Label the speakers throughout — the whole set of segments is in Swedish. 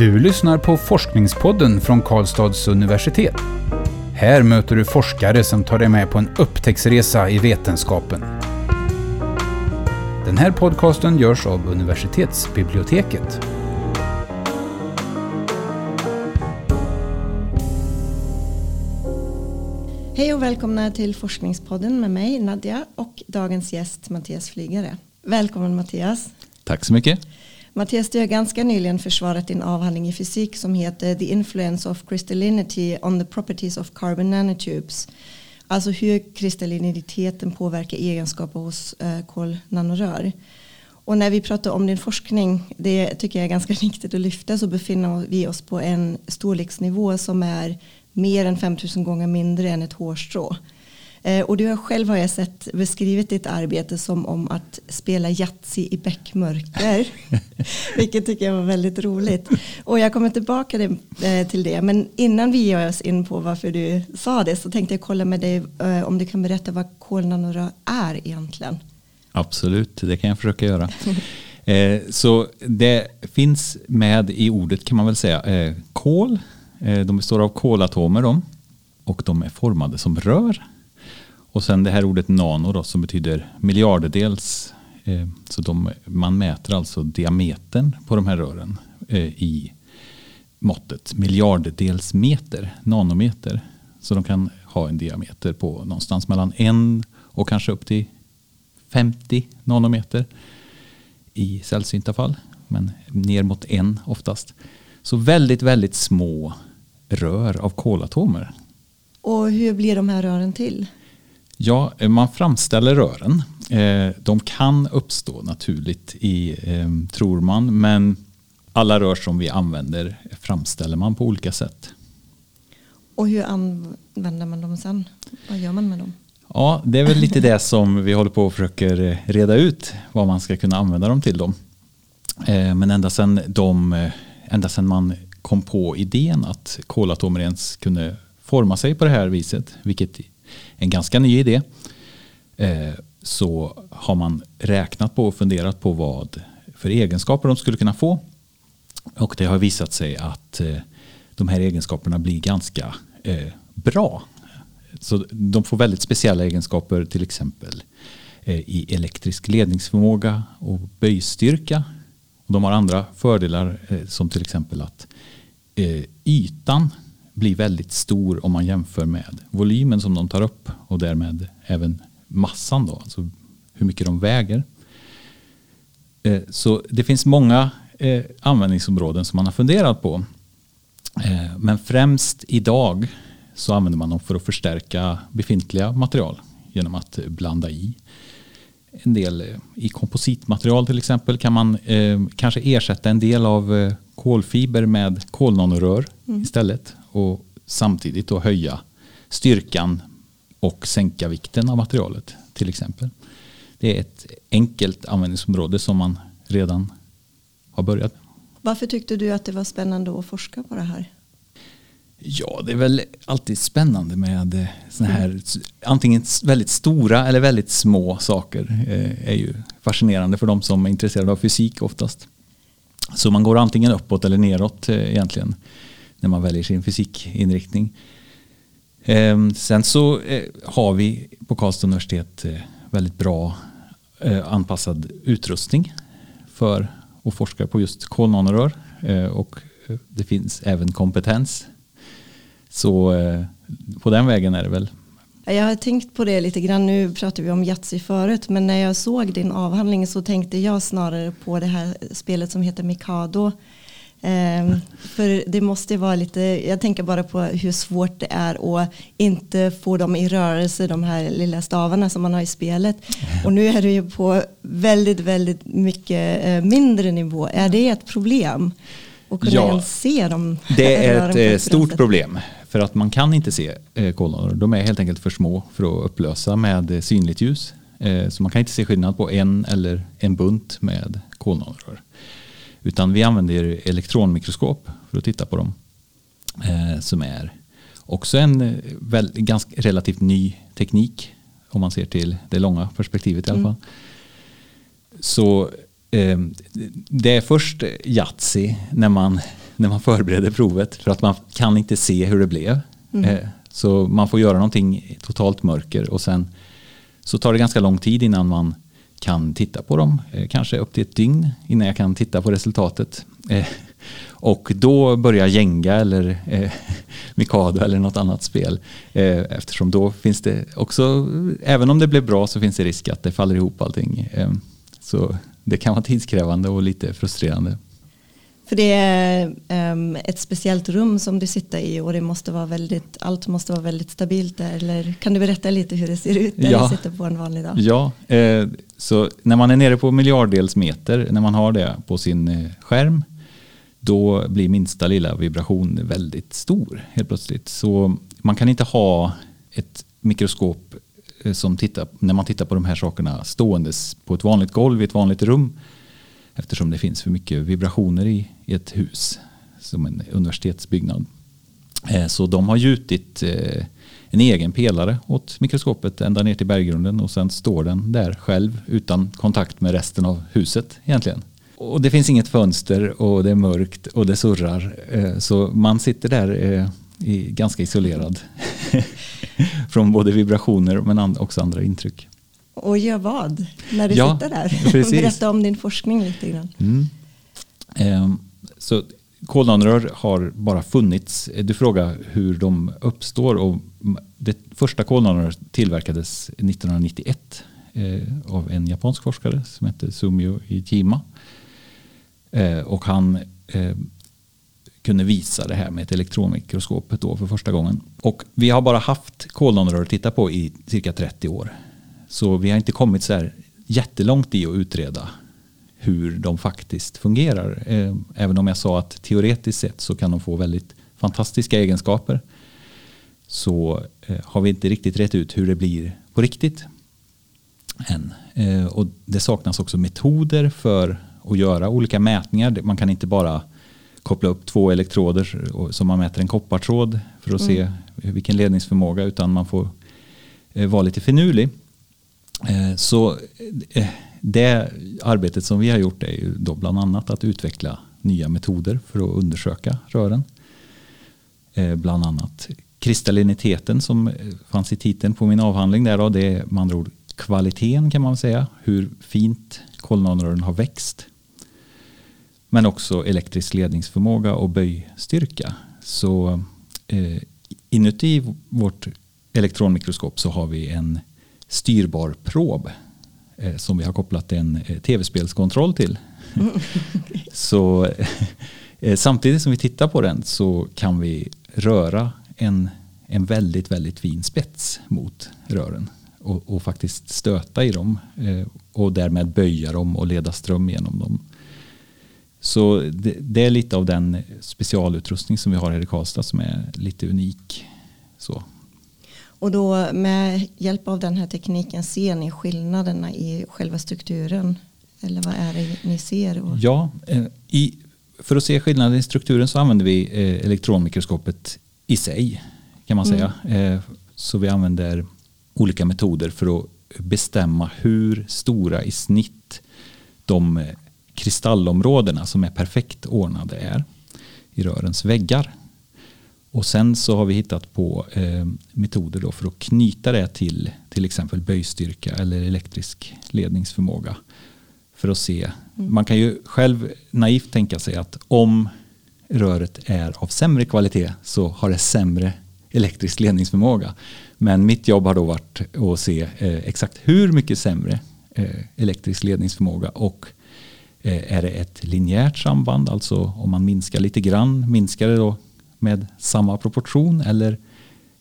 Speaker 1: Du lyssnar på Forskningspodden från Karlstads universitet. Här möter du forskare som tar dig med på en upptäcktsresa i vetenskapen. Den här podcasten görs av universitetsbiblioteket.
Speaker 2: Hej och välkomna till Forskningspodden med mig Nadja och dagens gäst Mattias Flygare. Välkommen Mattias.
Speaker 3: Tack så mycket.
Speaker 2: Mattias, du har ganska nyligen försvarat din avhandling i fysik som heter The Influence of Crystallinity on the Properties of Carbon Nanotubes. Alltså hur kristalliniteten påverkar egenskaper hos eh, kolnanorör. Och när vi pratar om din forskning, det tycker jag är ganska viktigt att lyfta, så befinner vi oss på en storleksnivå som är mer än 5000 gånger mindre än ett hårstrå. Eh, och du har själv har jag sett beskrivit ditt arbete som om att spela Yatzy i bäckmörker. vilket tycker jag var väldigt roligt. Och jag kommer tillbaka eh, till det. Men innan vi ger oss in på varför du sa det så tänkte jag kolla med dig eh, om du kan berätta vad kolnanora är egentligen.
Speaker 3: Absolut, det kan jag försöka göra. Så det finns med i ordet kan man väl säga kol. De består av kolatomer de, och de är formade som rör och sen det här ordet nano då, som betyder miljardedels. Eh, så de, man mäter alltså diametern på de här rören eh, i måttet miljardedels meter, nanometer. Så de kan ha en diameter på någonstans mellan en och kanske upp till 50 nanometer i sällsynta fall. Men ner mot en oftast. Så väldigt, väldigt små rör av kolatomer.
Speaker 2: Och hur blir de här rören till?
Speaker 3: Ja, man framställer rören. Eh, de kan uppstå naturligt i, ehm, tror man, men alla rör som vi använder framställer man på olika sätt.
Speaker 2: Och hur använder man dem sen? Vad gör man med dem?
Speaker 3: Ja, det är väl lite det som vi håller på och försöker eh, reda ut vad man ska kunna använda dem till. Dem. Eh, men ända sedan, de, ända sedan man kom på idén att kolatomer ens kunde forma sig på det här viset, vilket en ganska ny idé eh, så har man räknat på och funderat på vad för egenskaper de skulle kunna få. Och det har visat sig att eh, de här egenskaperna blir ganska eh, bra. Så de får väldigt speciella egenskaper till exempel i elektrisk ledningsförmåga och böjstyrka. De har andra fördelar som till exempel att ytan blir väldigt stor om man jämför med volymen som de tar upp och därmed även massan då, alltså hur mycket de väger. Eh, så det finns många eh, användningsområden som man har funderat på. Eh, men främst idag så använder man dem för att förstärka befintliga material genom att blanda i en del i kompositmaterial till exempel kan man kanske ersätta en del av kolfiber med kolnanorör mm. istället och samtidigt då höja styrkan och sänka vikten av materialet till exempel. Det är ett enkelt användningsområde som man redan har börjat.
Speaker 2: Varför tyckte du att det var spännande att forska på det här?
Speaker 3: Ja, det är väl alltid spännande med sådana här antingen väldigt stora eller väldigt små saker. Eh, är ju fascinerande för de som är intresserade av fysik oftast. Så man går antingen uppåt eller neråt eh, egentligen när man väljer sin fysikinriktning. Ehm, sen så eh, har vi på Karlstad universitet eh, väldigt bra eh, anpassad utrustning för att forska på just kolnanorör och det finns även kompetens. Så på den vägen är det väl
Speaker 2: jag har tänkt på det lite grann, nu pratar vi om Yatzy förut, men när jag såg din avhandling så tänkte jag snarare på det här spelet som heter Mikado. Um, för det måste vara lite, jag tänker bara på hur svårt det är att inte få dem i rörelse, de här lilla stavarna som man har i spelet. Och nu är det ju på väldigt, väldigt mycket uh, mindre nivå. Är det ett problem? Och kunna ja, se dem?
Speaker 3: Det är ett eh, stort problem. För att man kan inte se eh, kolonner. De är helt enkelt för små för att upplösa med synligt ljus. Eh, så man kan inte se skillnad på en eller en bunt med kolonrör. Utan vi använder elektronmikroskop för att titta på dem. Eh, som är också en väl, ganska relativt ny teknik om man ser till det långa perspektivet i alla mm. fall. Mm. Så det är först Yatzy när man när man förbereder provet för att man kan inte se hur det blev.
Speaker 2: Mm.
Speaker 3: Eh, så man får göra någonting i totalt mörker och sen så tar det ganska lång tid innan man kan titta på dem. Eh, kanske upp till ett dygn innan jag kan titta på resultatet. Eh, och då börjar Jenga eller eh, Mikado eller något annat spel. Eh, eftersom då finns det också, även om det blir bra så finns det risk att det faller ihop allting. Eh, så det kan vara tidskrävande och lite frustrerande.
Speaker 2: För det är um, ett speciellt rum som du sitter i och det måste vara väldigt, allt måste vara väldigt stabilt där. Eller kan du berätta lite hur det ser ut när
Speaker 3: Ja.
Speaker 2: du sitter på en vanlig dag?
Speaker 3: Ja, eh, så när man är nere på miljarddels meter, när man har det på sin eh, skärm, då blir minsta lilla vibration väldigt stor helt plötsligt. Så man kan inte ha ett mikroskop eh, som tittar, när man tittar på de här sakerna ståendes på ett vanligt golv i ett vanligt rum eftersom det finns för mycket vibrationer i, i ett hus som en universitetsbyggnad. Eh, så de har gjutit eh, en egen pelare åt mikroskopet ända ner till berggrunden och sen står den där själv utan kontakt med resten av huset egentligen. Och det finns inget fönster och det är mörkt och det surrar. Eh, så man sitter där ganska isolerad från både vibrationer men också andra intryck.
Speaker 2: Och gör vad när du
Speaker 3: Ja,
Speaker 2: sitter där? Berätta om din forskning lite grann.
Speaker 3: Mm. Ehm, så kolonrör har bara funnits. Du frågar hur de uppstår. Och det första kolonrör tillverkades 1991 eh, av en japansk forskare som hette Sumio Ijima. Eh, och han eh, kunde visa det här med ett elektronmikroskopet då för första gången. Och vi har bara haft kolonrör att titta på i cirka 30 år. Så vi har inte kommit så här jättelångt i att utreda hur de faktiskt fungerar. Eh, Även om jag sa att teoretiskt sett så kan de få väldigt fantastiska egenskaper så eh, har vi inte riktigt rätt ut hur det blir på riktigt än. Eh, Och det saknas också metoder för att göra olika mätningar. Man kan inte bara koppla upp två elektroder som man mäter en koppartråd för att se vilken ledningsförmåga utan man får vara lite finurlig. Eh, så eh, det arbetet som vi har gjort är ju då bland annat att utveckla nya metoder för att undersöka rören. Eh, bland annat kristalliniteten som fanns i titeln på min avhandling. Där då, det är med andra ord kvaliteten kan man säga. Hur fint kolonanrören har växt. Men också elektrisk ledningsförmåga och böjstyrka. Så eh, inuti vårt elektronmikroskop så har vi en styrbar prob eh, som vi har kopplat en eh, tv-spelskontroll till. så eh, samtidigt som vi tittar på den så kan vi röra en, en väldigt, väldigt fin spets mot rören och, och faktiskt stöta i dem och därmed böja dem och leda ström genom dem. Så det, det är lite av den specialutrustning som vi har här i Karlstad som är lite unik. Så.
Speaker 2: Och då med hjälp av den här tekniken ser ni skillnaderna i själva strukturen? Eller vad är det ni ser?
Speaker 3: Ja, eh, i, för att se skillnaden i strukturen så använder vi eh, elektronmikroskopet i sig kan man säga. Eh, så vi använder olika metoder för att bestämma hur stora i snitt de kristallområdena som är perfekt ordnade är i rörens väggar. Och sen så har vi hittat på eh, metoder då för att knyta det till till exempel böjstyrka eller elektrisk ledningsförmåga. För att se, man kan ju själv naivt tänka sig att om röret är av sämre kvalitet så har det sämre elektrisk ledningsförmåga. Men mitt jobb har då varit att se eh, exakt hur mycket sämre eh, elektrisk ledningsförmåga och eh, är det ett linjärt samband, alltså om man minskar lite grann, minskar det då med samma proportion eller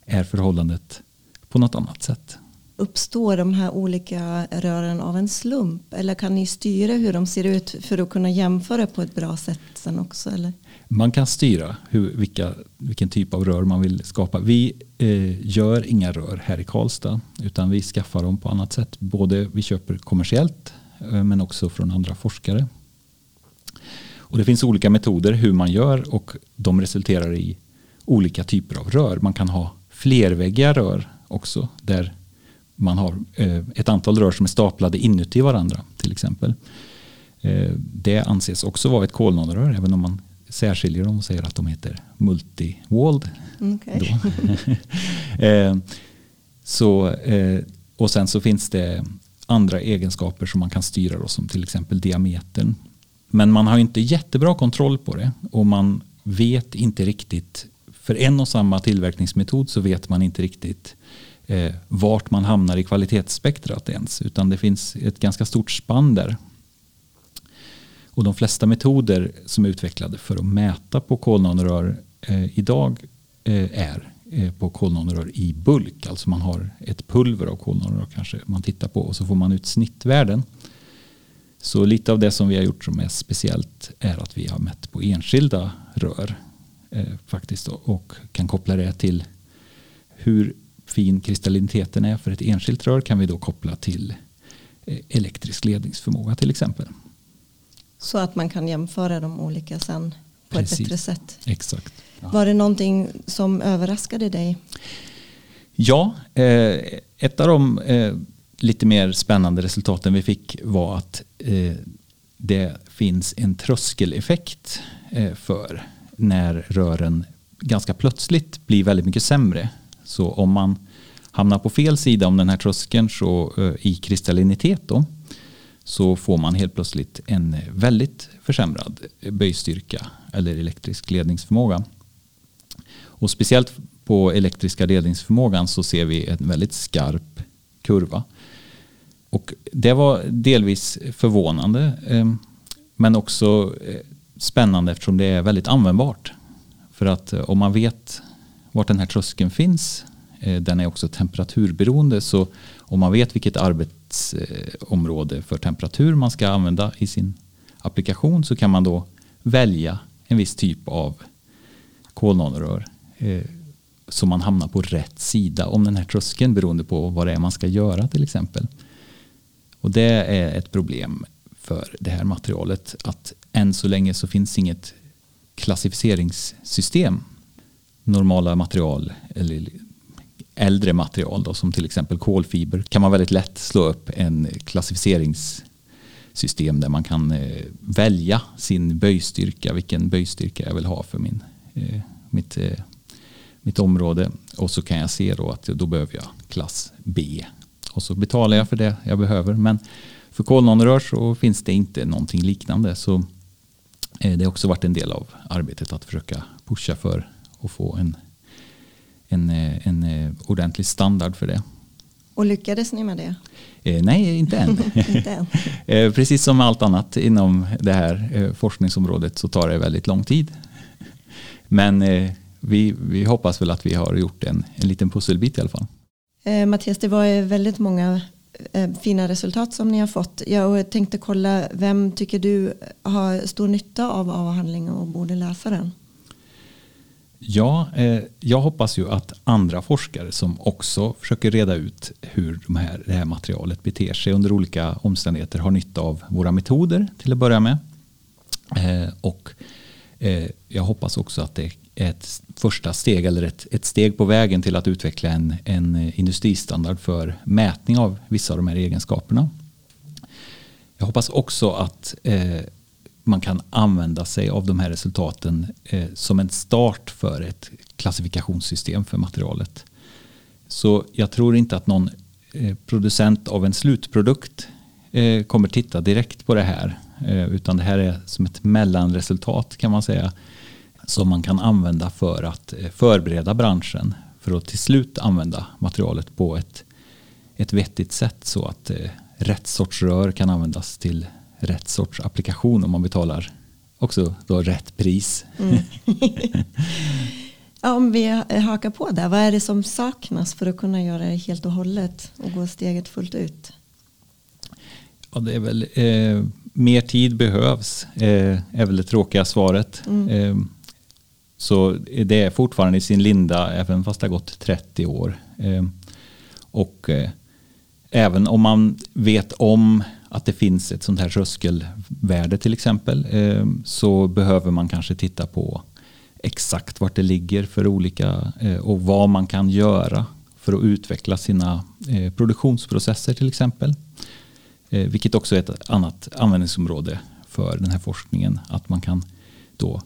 Speaker 3: är förhållandet på något annat sätt?
Speaker 2: Uppstår de här olika rören av en slump? Eller kan ni styra hur de ser ut för att kunna jämföra på ett bra sätt sen också? Eller?
Speaker 3: Man kan styra hur, vilka, vilken typ av rör man vill skapa. Vi eh, gör inga rör här i Karlstad utan vi skaffar dem på annat sätt. Både vi köper kommersiellt eh, men också från andra forskare. Och det finns olika metoder hur man gör och de resulterar i olika typer av rör. Man kan ha flerväggiga rör också där man har eh, ett antal rör som är staplade inuti varandra till exempel. Eh, det anses också vara ett kolonrör även om man särskiljer dem och säger att de heter multi-walled.
Speaker 2: Okay.
Speaker 3: eh, så, och sen så finns det andra egenskaper som man kan styra då, som till exempel diametern. Men man har inte jättebra kontroll på det och man vet inte riktigt för en och samma tillverkningsmetod så vet man inte riktigt eh, vart man hamnar i kvalitetsspektrat ens utan det finns ett ganska stort spann där. Och de flesta metoder som är utvecklade för att mäta på kolnanrör eh, idag eh, är eh, på kolnanrör i bulk. Alltså man har ett pulver av kolnanrör kanske man tittar på och så får man ut snittvärden. Så lite av det som vi har gjort som är speciellt är att vi har mätt på enskilda rör eh, faktiskt och kan koppla det till hur fin kristalliniteten är för ett enskilt rör kan vi då koppla till eh, elektrisk ledningsförmåga till exempel.
Speaker 2: Så att man kan jämföra de olika sen på Precis. ett bättre sätt.
Speaker 3: Exakt.
Speaker 2: Ja. Var det någonting som överraskade dig?
Speaker 3: Ja, eh, ett av de eh, lite mer spännande resultaten vi fick var att Eh, det finns en tröskeleffekt eh, för när rören ganska plötsligt blir väldigt mycket sämre. Så om man hamnar på fel sida om den här tröskeln så, eh, i kristallinitet då, så får man helt plötsligt en väldigt försämrad böjstyrka eller elektrisk ledningsförmåga. Och speciellt på elektriska ledningsförmågan så ser vi en väldigt skarp kurva. Och det var delvis förvånande eh, men också eh, spännande eftersom det är väldigt användbart. För att eh, om man vet vart den här tröskeln finns, den är också temperaturberoende, så om man vet vilket arbetsområde för temperatur man ska använda i sin applikation så kan man då välja en viss typ av kolnanorör så man hamnar på rätt sida om den här tröskeln beroende på vad det är man ska göra till exempel. Och det är ett problem för det här materialet att än så länge så finns inget klassificeringssystem. Normala material eller äldre material då, som till exempel kolfiber kan man väldigt lätt slå upp en klassificeringssystem där man kan eh, välja sin böjstyrka, vilken böjstyrka jag vill ha för min, eh, mitt, eh, mitt område. Och så kan jag se då att då behöver jag klass B. Och så betalar jag för det jag behöver. Men för kolnonrör så finns det inte någonting liknande. Så eh, det har också varit en del av arbetet att försöka pusha för att få en en, eh, en eh, ordentlig standard för det.
Speaker 2: Och lyckades ni med det?
Speaker 3: Eh, nej, inte än. inte än. eh, precis som allt annat inom det här eh, forskningsområdet så tar det väldigt lång tid. Men vi, vi hoppas väl att vi har gjort en, en liten pusselbit i alla fall.
Speaker 2: Eh, Mattias, det var väldigt många eh, fina resultat som ni har fått. Jag tänkte kolla, vem tycker du har stor nytta av avhandlingen och borde läsa den?
Speaker 3: Ja, eh, jag hoppas ju att andra forskare som också försöker reda ut hur de här, det här materialet beter sig under olika omständigheter har nytta av våra metoder till att börja med. Eh, och eh, jag hoppas också att det ett första steg eller ett, ett steg på vägen till att utveckla en, en industristandard för mätning av vissa av de här egenskaperna. Jag hoppas också att eh, man kan använda sig av de här resultaten eh, som en start för ett klassifikationssystem för materialet. Så jag tror inte att någon eh, producent av en slutprodukt eh, kommer titta direkt på det här. Eh, utan det här är som ett mellanresultat kan man säga. Som man kan använda för att eh, förbereda branschen. För att till slut använda materialet på ett, ett vettigt sätt så att eh, rätt sorts rör kan användas till rätt sorts applikation om man betalar också då rätt pris. Mm.
Speaker 2: ja, om vi hakar på där, vad är det som saknas för att kunna göra det helt och hållet och gå steget fullt ut?
Speaker 3: Ja, det är väl eh, mer tid behövs, eh, är väl det tråkiga svaret. Mm. Eh, så det är fortfarande i sin linda, även fast det har gått 30 år. Ehm, och eh, även om man vet om att det finns ett sånt här tröskelvärde till exempel ehm, så behöver man kanske titta på exakt vart det ligger för olika eh, och vad man kan göra för att utveckla sina eh, produktionsprocesser till exempel. Vilket också är ett annat användningsområde för den här forskningen. Att man kan då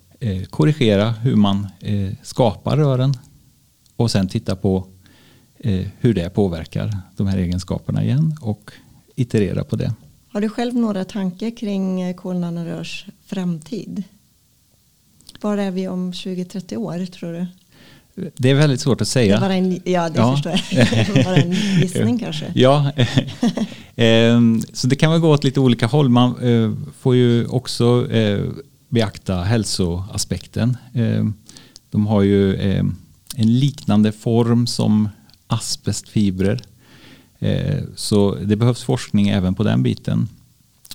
Speaker 3: korrigera hur man eh, skapar rören och sen titta på eh, hur det påverkar de här egenskaperna igen och iterera på det.
Speaker 2: Har du själv några tankar kring eh, kolnanarörs framtid? Var är vi om 20-30 år tror du?
Speaker 3: Det är väldigt svårt att säga.
Speaker 2: Det en, ja, det ja. förstår jag. bara en gissning kanske.
Speaker 3: Ja, ehm, så det kan väl gå åt lite olika håll. Man eh, får ju också eh, beakta hälsoaspekten. Ehm, de har ju ehm, en liknande form som asbestfibrer. Ehm, så det behövs forskning även på den biten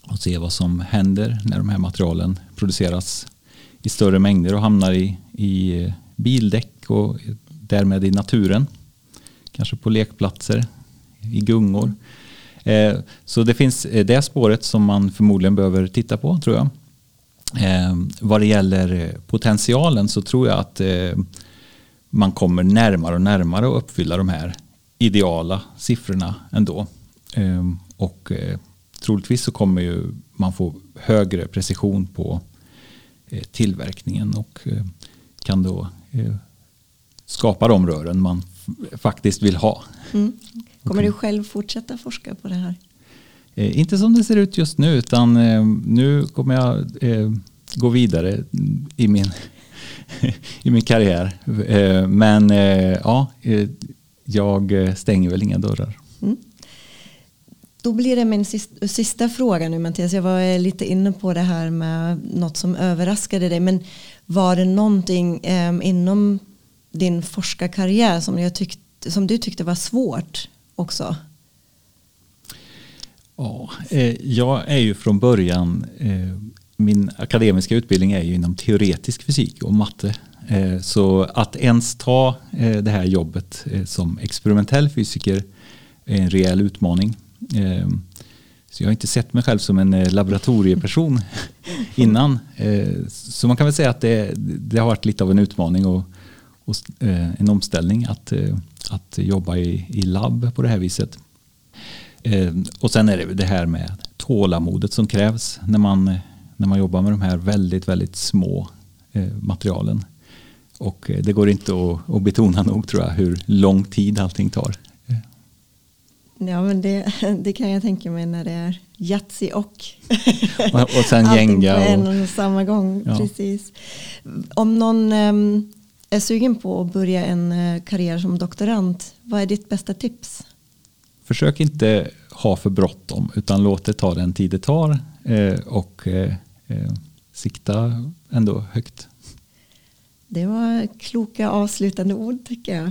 Speaker 3: och se vad som händer när de här materialen produceras i större mängder och hamnar i, i eh, bildäck och därmed i naturen. Kanske på lekplatser, i gungor. Så det finns eh, det spåret som man förmodligen behöver titta på tror jag. Eh, vad det gäller potentialen så tror jag att man kommer närmare och närmare att uppfylla de här ideala siffrorna ändå. Och troligtvis så kommer ju man få högre precision på tillverkningen och kan då skapa de rören man faktiskt vill ha. Mm.
Speaker 2: Kommer du själv fortsätta forska på det här?
Speaker 3: Eh, inte som det ser ut just nu utan eh, nu kommer jag eh, gå vidare i min, i min karriär. Eh, men eh, ja, eh, jag stänger väl inga dörrar. Mm.
Speaker 2: Då blir det min sista, sista fråga nu Mattias. Jag var eh, lite inne på det här med något som överraskade dig. Men var det någonting eh, inom din forskarkarriär som, jag tyckte, som du tyckte var svårt också?
Speaker 3: Ja, eh, jag är ju från början, eh, min akademiska utbildning är ju inom teoretisk fysik och matte. Eh, så att ens ta det här jobbet som experimentell fysiker är en rejäl utmaning. Så jag har inte sett mig själv som en laboratorieperson innan. Så man kan väl säga att det, det har varit lite av en utmaning. Och och, en omställning att, att jobba i, i labb på det här viset. Eh, och sen är det det här med tålamodet som krävs när man, när man jobbar med de här väldigt, väldigt små materialen. Och det går inte att, att betona nog tror jag hur lång tid allting tar.
Speaker 2: Ja men det, det kan jag tänka mig när det är Yatzy och,
Speaker 3: och, sen gänga.
Speaker 2: på en och samma gång. Ja. Precis. Om någon um, är sugen på att börja en eh, karriär som doktorand, vad är ditt bästa tips?
Speaker 3: Försök inte ha för bråttom utan låt det ta den tid det tar eh, och eh, eh, sikta ändå högt.
Speaker 2: Det var kloka avslutande ord tycker jag.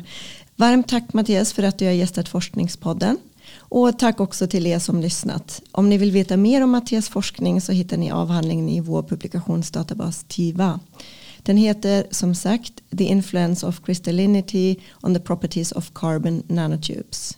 Speaker 2: Varmt tack Mattias för att du har gästat Forskningspodden. Och tack också till er som lyssnat. Om ni vill veta mer om Mattias forskning så hittar ni avhandlingen i vår publikationsdatabas TIVA. Den heter som sagt The Influence of Crystallinity on the Properties of Carbon Nanotubes.